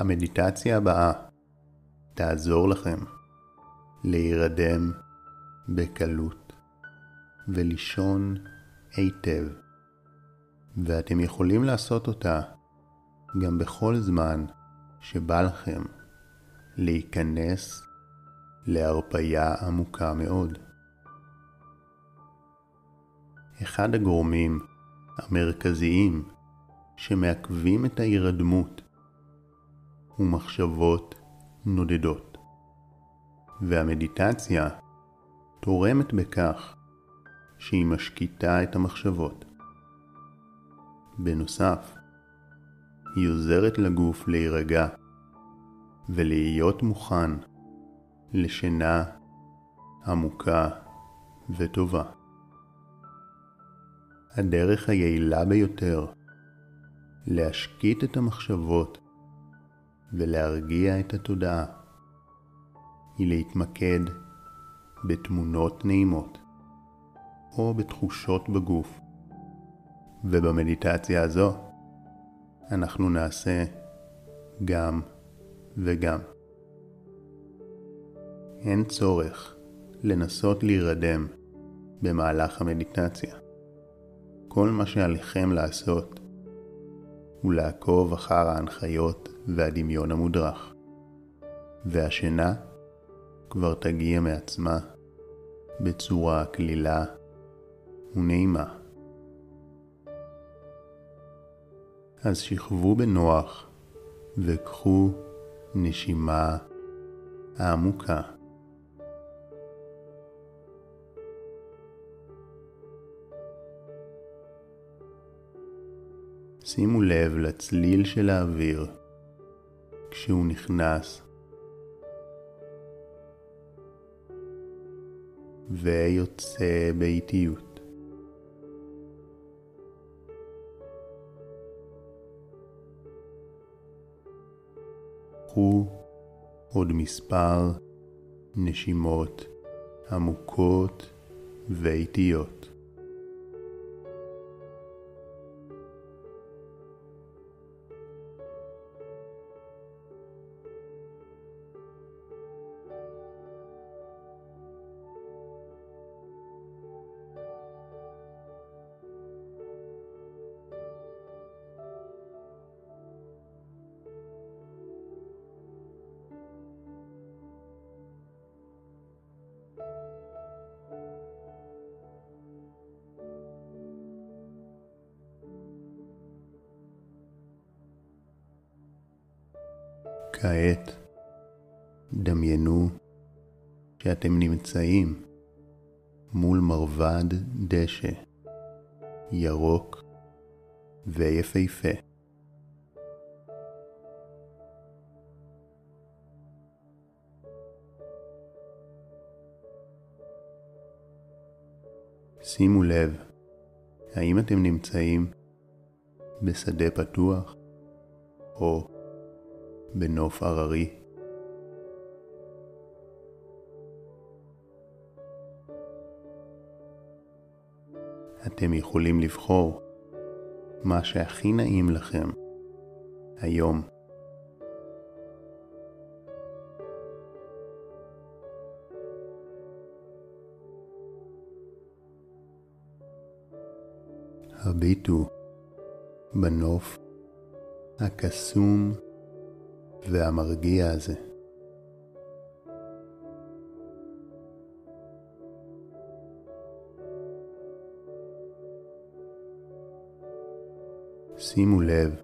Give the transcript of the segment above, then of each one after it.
המדיטציה הבאה תעזור לכם להירדם בקלות ולישון היטב, ואתם יכולים לעשות אותה גם בכל זמן שבא לכם להיכנס להרפייה עמוקה מאוד. אחד הגורמים המרכזיים שמעכבים את ההירדמות הוא מחשבות נודדות, והמדיטציה תורמת בכך שהיא משקיטה את המחשבות. בנוסף, היא עוזרת לגוף להירגע ולהיות מוכן לשינה עמוקה וטובה. הדרך היעילה ביותר להשקיט את המחשבות ולהרגיע את התודעה היא להתמקד בתמונות נעימות או בתחושות בגוף. ובמדיטציה הזו אנחנו נעשה גם וגם. אין צורך לנסות להירדם במהלך המדיטציה. כל מה שעליכם לעשות הוא לעקוב אחר ההנחיות והדמיון המודרך, והשינה כבר תגיע מעצמה בצורה קלילה ונעימה. אז שכבו בנוח וקחו נשימה העמוקה. שימו לב לצליל של האוויר כשהוא נכנס ויוצא באיטיות. קחו עוד מספר נשימות עמוקות ואיטיות. כעת דמיינו שאתם נמצאים מול מרבד דשא ירוק ויפהפה. שימו לב, האם אתם נמצאים בשדה פתוח או בנוף הררי. אתם יכולים לבחור מה שהכי נעים לכם היום. הביטו בנוף הקסום והמרגיע הזה. שימו לב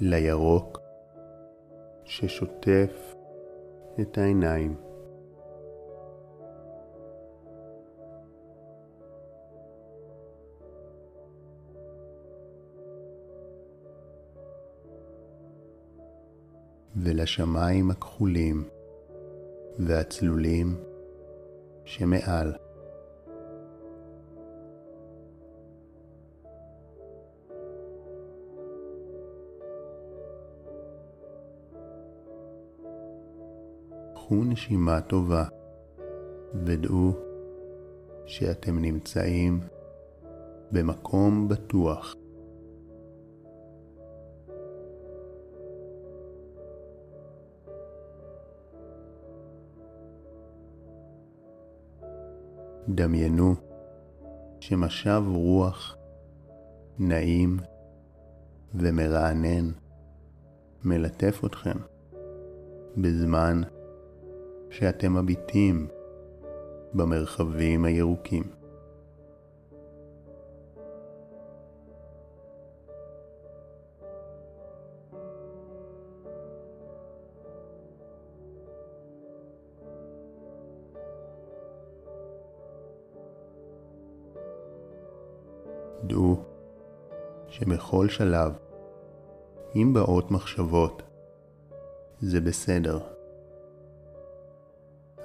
לירוק ששוטף את העיניים. ולשמיים הכחולים והצלולים שמעל. קחו נשימה טובה ודעו שאתם נמצאים במקום בטוח. דמיינו שמשב רוח נעים ומרענן מלטף אתכם בזמן שאתם מביטים במרחבים הירוקים. שבכל שלב, אם באות מחשבות, זה בסדר.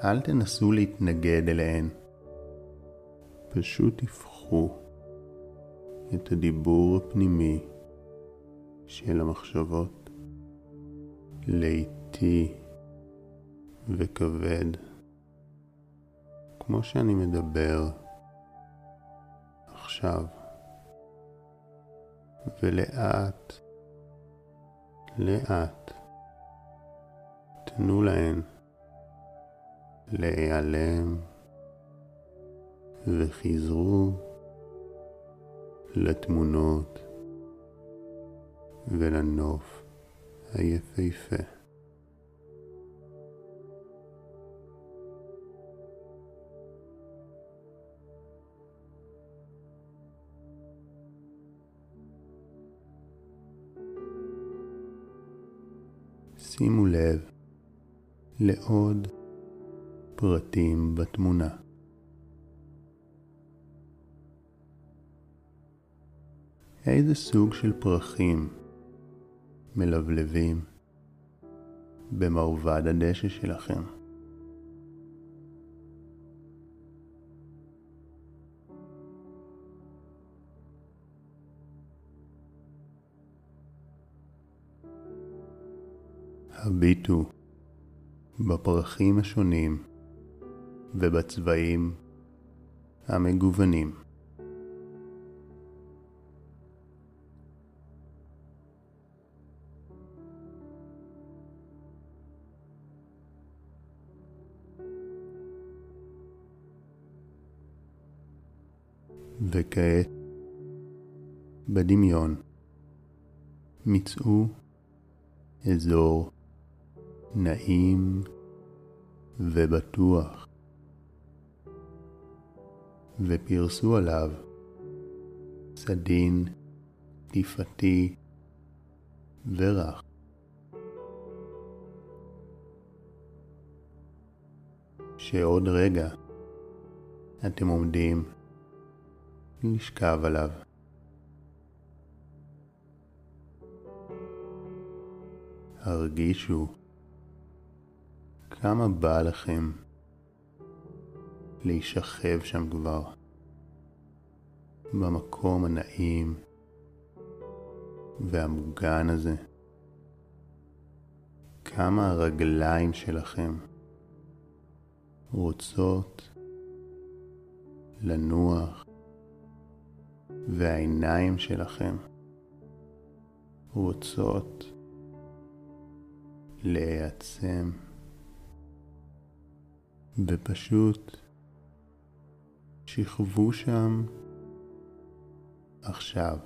אל תנסו להתנגד אליהן. פשוט תפחו את הדיבור הפנימי של המחשבות לאיטי וכבד, כמו שאני מדבר עכשיו. ולאט, לאט, תנו להן להיעלם וחזרו לתמונות ולנוף היפהפה. שימו לב לעוד פרטים בתמונה. איזה סוג של פרחים מלבלבים במרבד הדשא שלכם? הביטו בפרחים השונים ובצבעים המגוונים. וכעת בדמיון מצאו אזור נעים ובטוח, ופרסו עליו סדין טיפתי ורך. שעוד רגע אתם עומדים לשכב עליו. הרגישו כמה בא לכם להישכב שם כבר, במקום הנעים והמוגן הזה. כמה הרגליים שלכם רוצות לנוח והעיניים שלכם רוצות להיעצם. ופשוט שכבו שם עכשיו.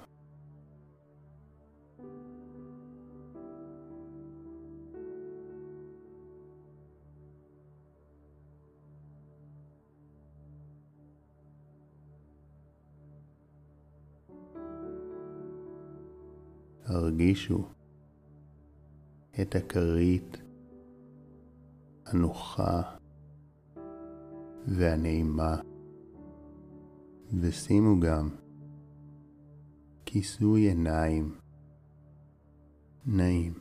הרגישו את הכרית הנוחה והנעימה. ושימו גם כיסוי עיניים נעים.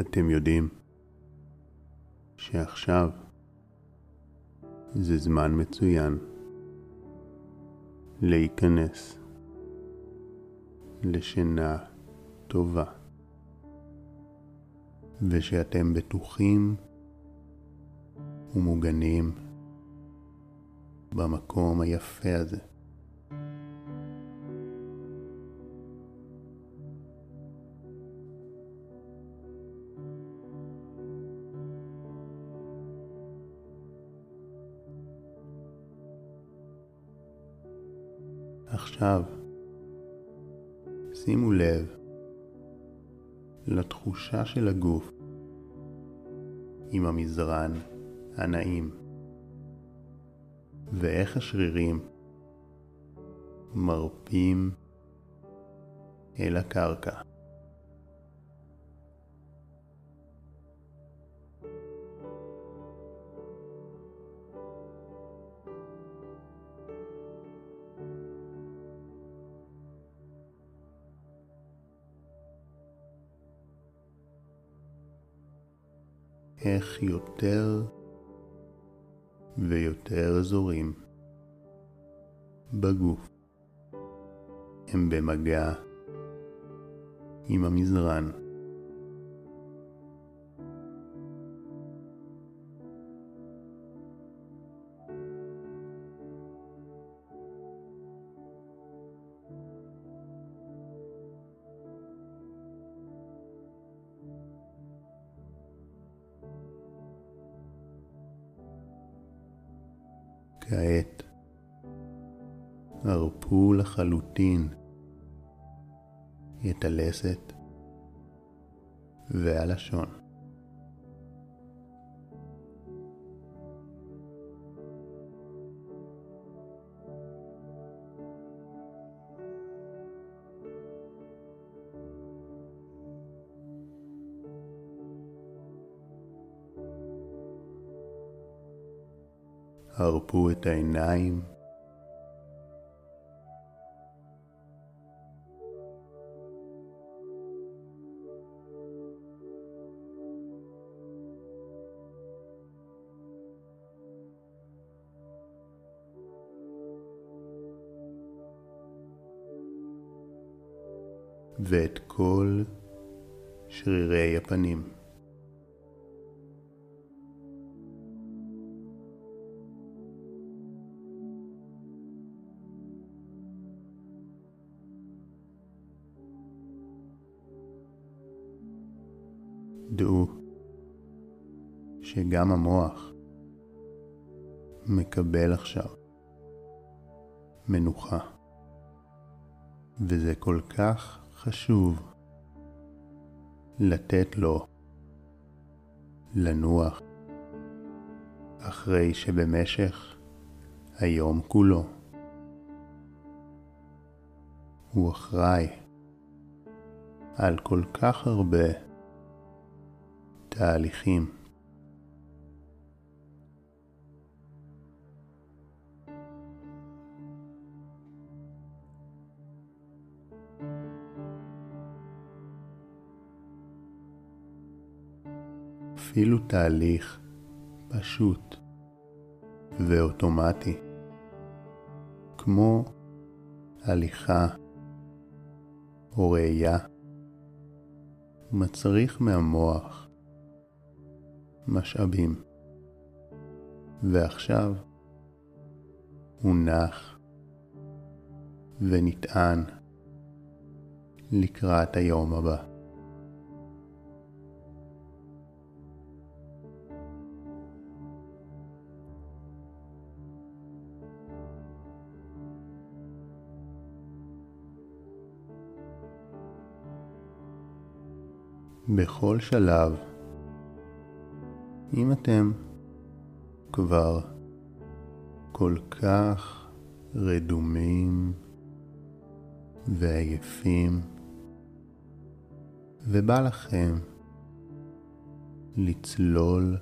אתם יודעים שעכשיו זה זמן מצוין להיכנס לשינה טובה, ושאתם בטוחים ומוגנים במקום היפה הזה. עכשיו שימו לב לתחושה של הגוף עם המזרן הנעים ואיך השרירים מרפים אל הקרקע. יותר ויותר אזורים בגוף הם במגע עם המזרן. כעת הרפו לחלוטין את הלסת והלשון. הרפו את העיניים ואת כל שרירי הפנים. שגם המוח מקבל עכשיו מנוחה, וזה כל כך חשוב לתת לו לנוח אחרי שבמשך היום כולו הוא אחראי על כל כך הרבה תהליכים. אפילו תהליך פשוט ואוטומטי, כמו הליכה או ראייה, מצריך מהמוח? משאבים, ועכשיו הוא נח ונטען לקראת היום הבא. בכל שלב, אם אתם כבר כל כך רדומים ועייפים, ובא לכם לצלול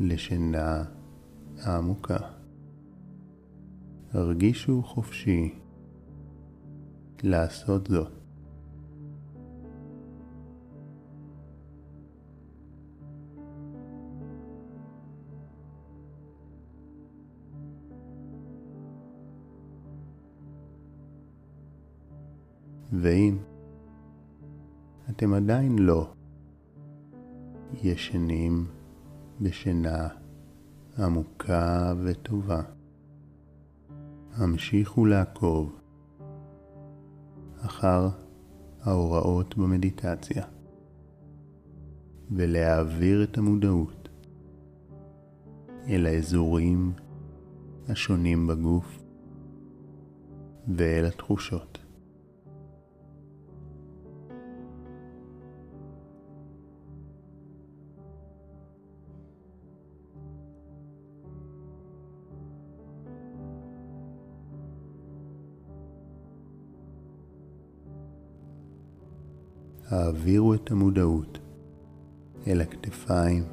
לשינה העמוקה. הרגישו חופשי לעשות זאת. ואם אתם עדיין לא ישנים בשינה עמוקה וטובה, המשיכו לעקוב אחר ההוראות במדיטציה ולהעביר את המודעות אל האזורים השונים בגוף ואל התחושות. העבירו את המודעות אל הכתפיים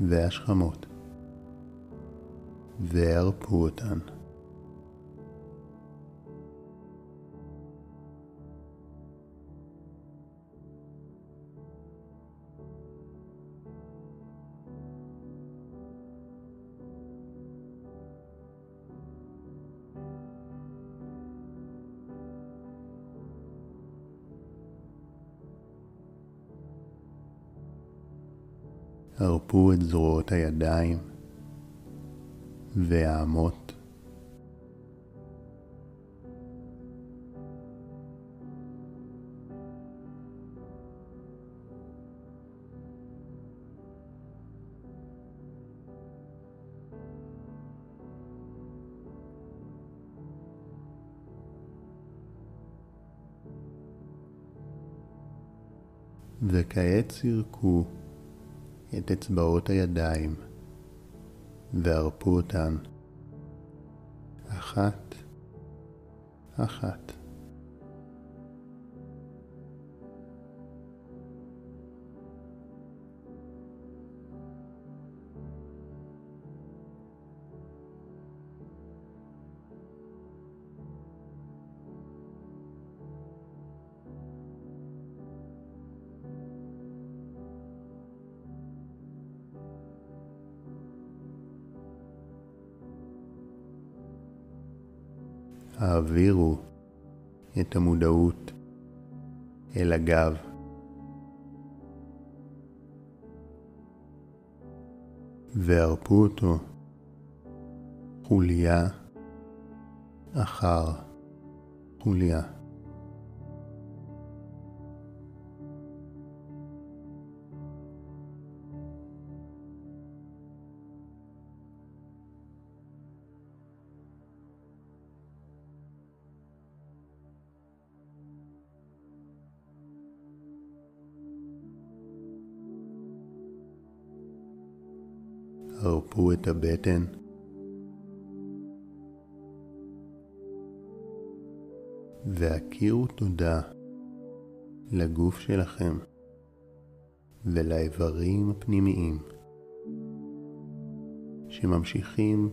והשכמות והרפו אותן. הרפו את זרועות הידיים והאמות. וכעת סירקו את אצבעות הידיים והרפו אותן אחת אחת. העבירו את המודעות אל הגב. והרפו אותו חוליה אחר חוליה. הרפו את הבטן. והכירו תודה לגוף שלכם ולאיברים הפנימיים שממשיכים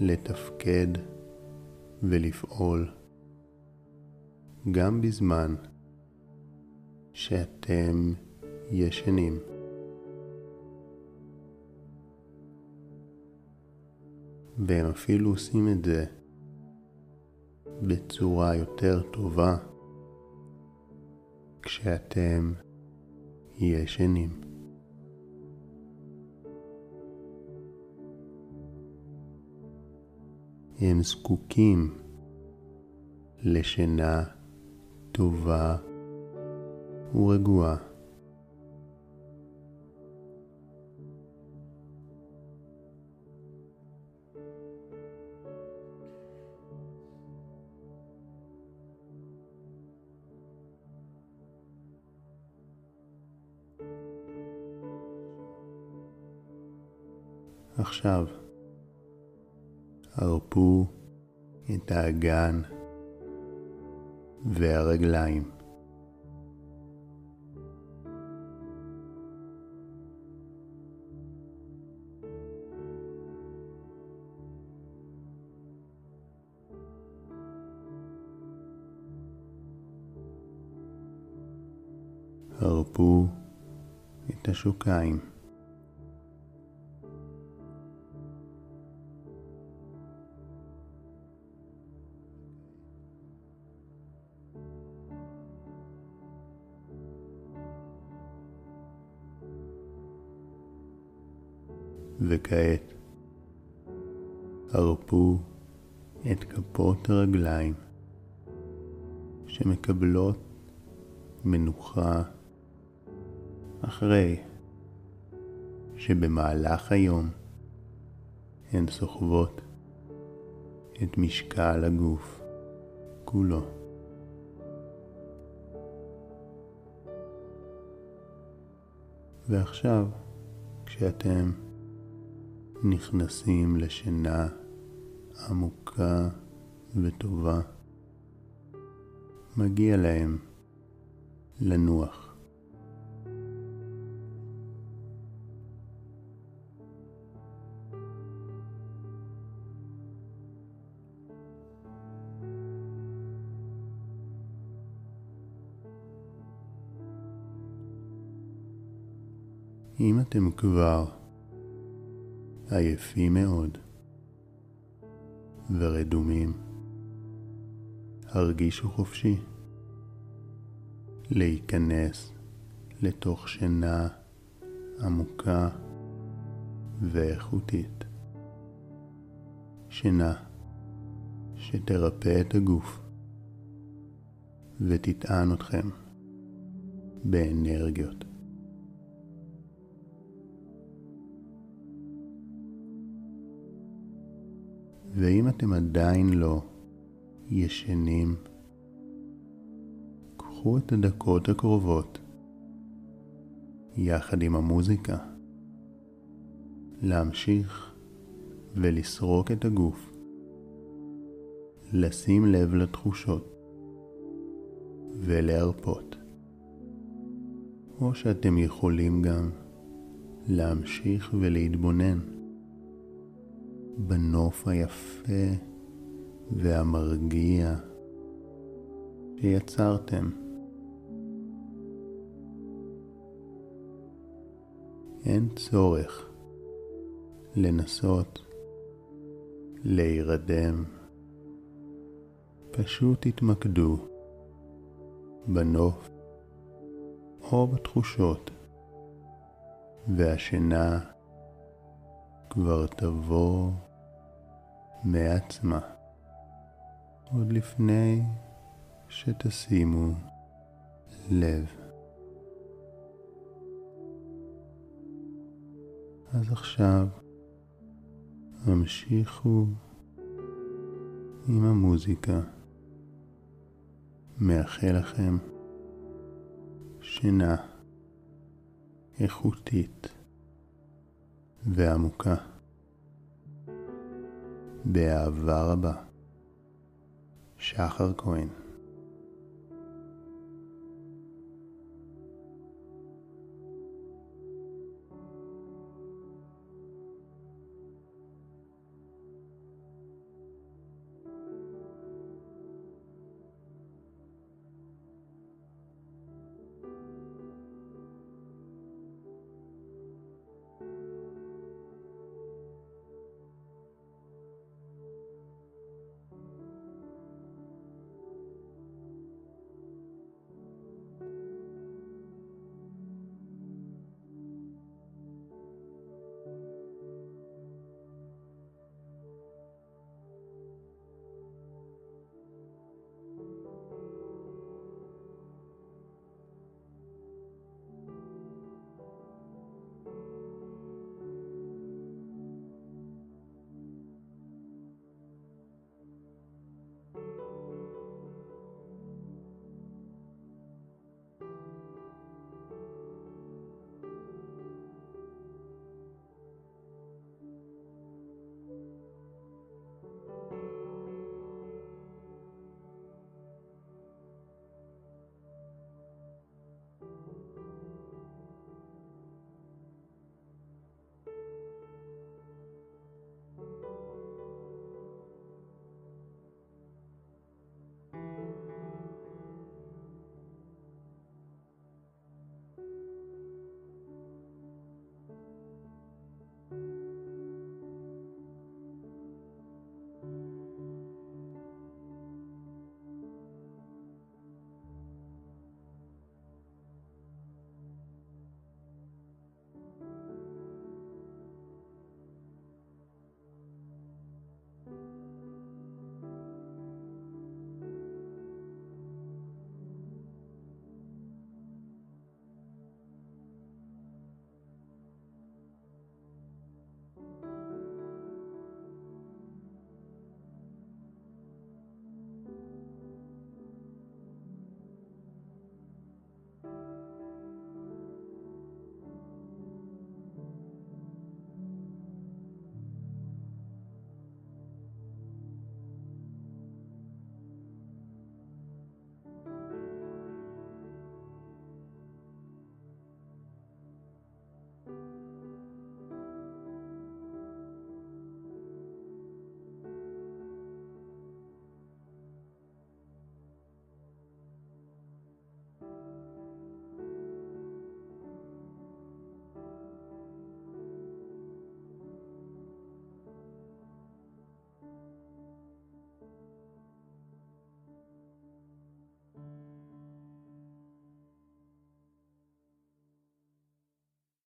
לתפקד ולפעול גם בזמן שאתם ישנים. והם אפילו עושים את זה בצורה יותר טובה כשאתם ישנים. הם זקוקים לשינה טובה ורגועה. עכשיו הרפו את האגן והרגליים. הרפו את השוקיים. וכעת הרפו את כפות הרגליים שמקבלות מנוחה אחרי שבמהלך היום הן סוחבות את משקל הגוף. כולו. ועכשיו, כשאתם נכנסים לשינה עמוקה וטובה, מגיע להם לנוח. אם אתם כבר עייפים מאוד ורדומים, הרגישו חופשי להיכנס לתוך שינה עמוקה ואיכותית. שינה שתרפא את הגוף ותטען אתכם באנרגיות. ואם אתם עדיין לא ישנים, קחו את הדקות הקרובות יחד עם המוזיקה להמשיך ולסרוק את הגוף, לשים לב לתחושות ולהרפות. או שאתם יכולים גם להמשיך ולהתבונן בנוף היפה והמרגיע שיצרתם. אין צורך לנסות להירדם, פשוט תתמקדו בנוף או בתחושות, והשינה כבר תבוא מעצמה, עוד לפני שתשימו לב. אז עכשיו המשיכו עם המוזיקה. מאחל לכם שינה איכותית ועמוקה. באהבה רבה. שחר כהן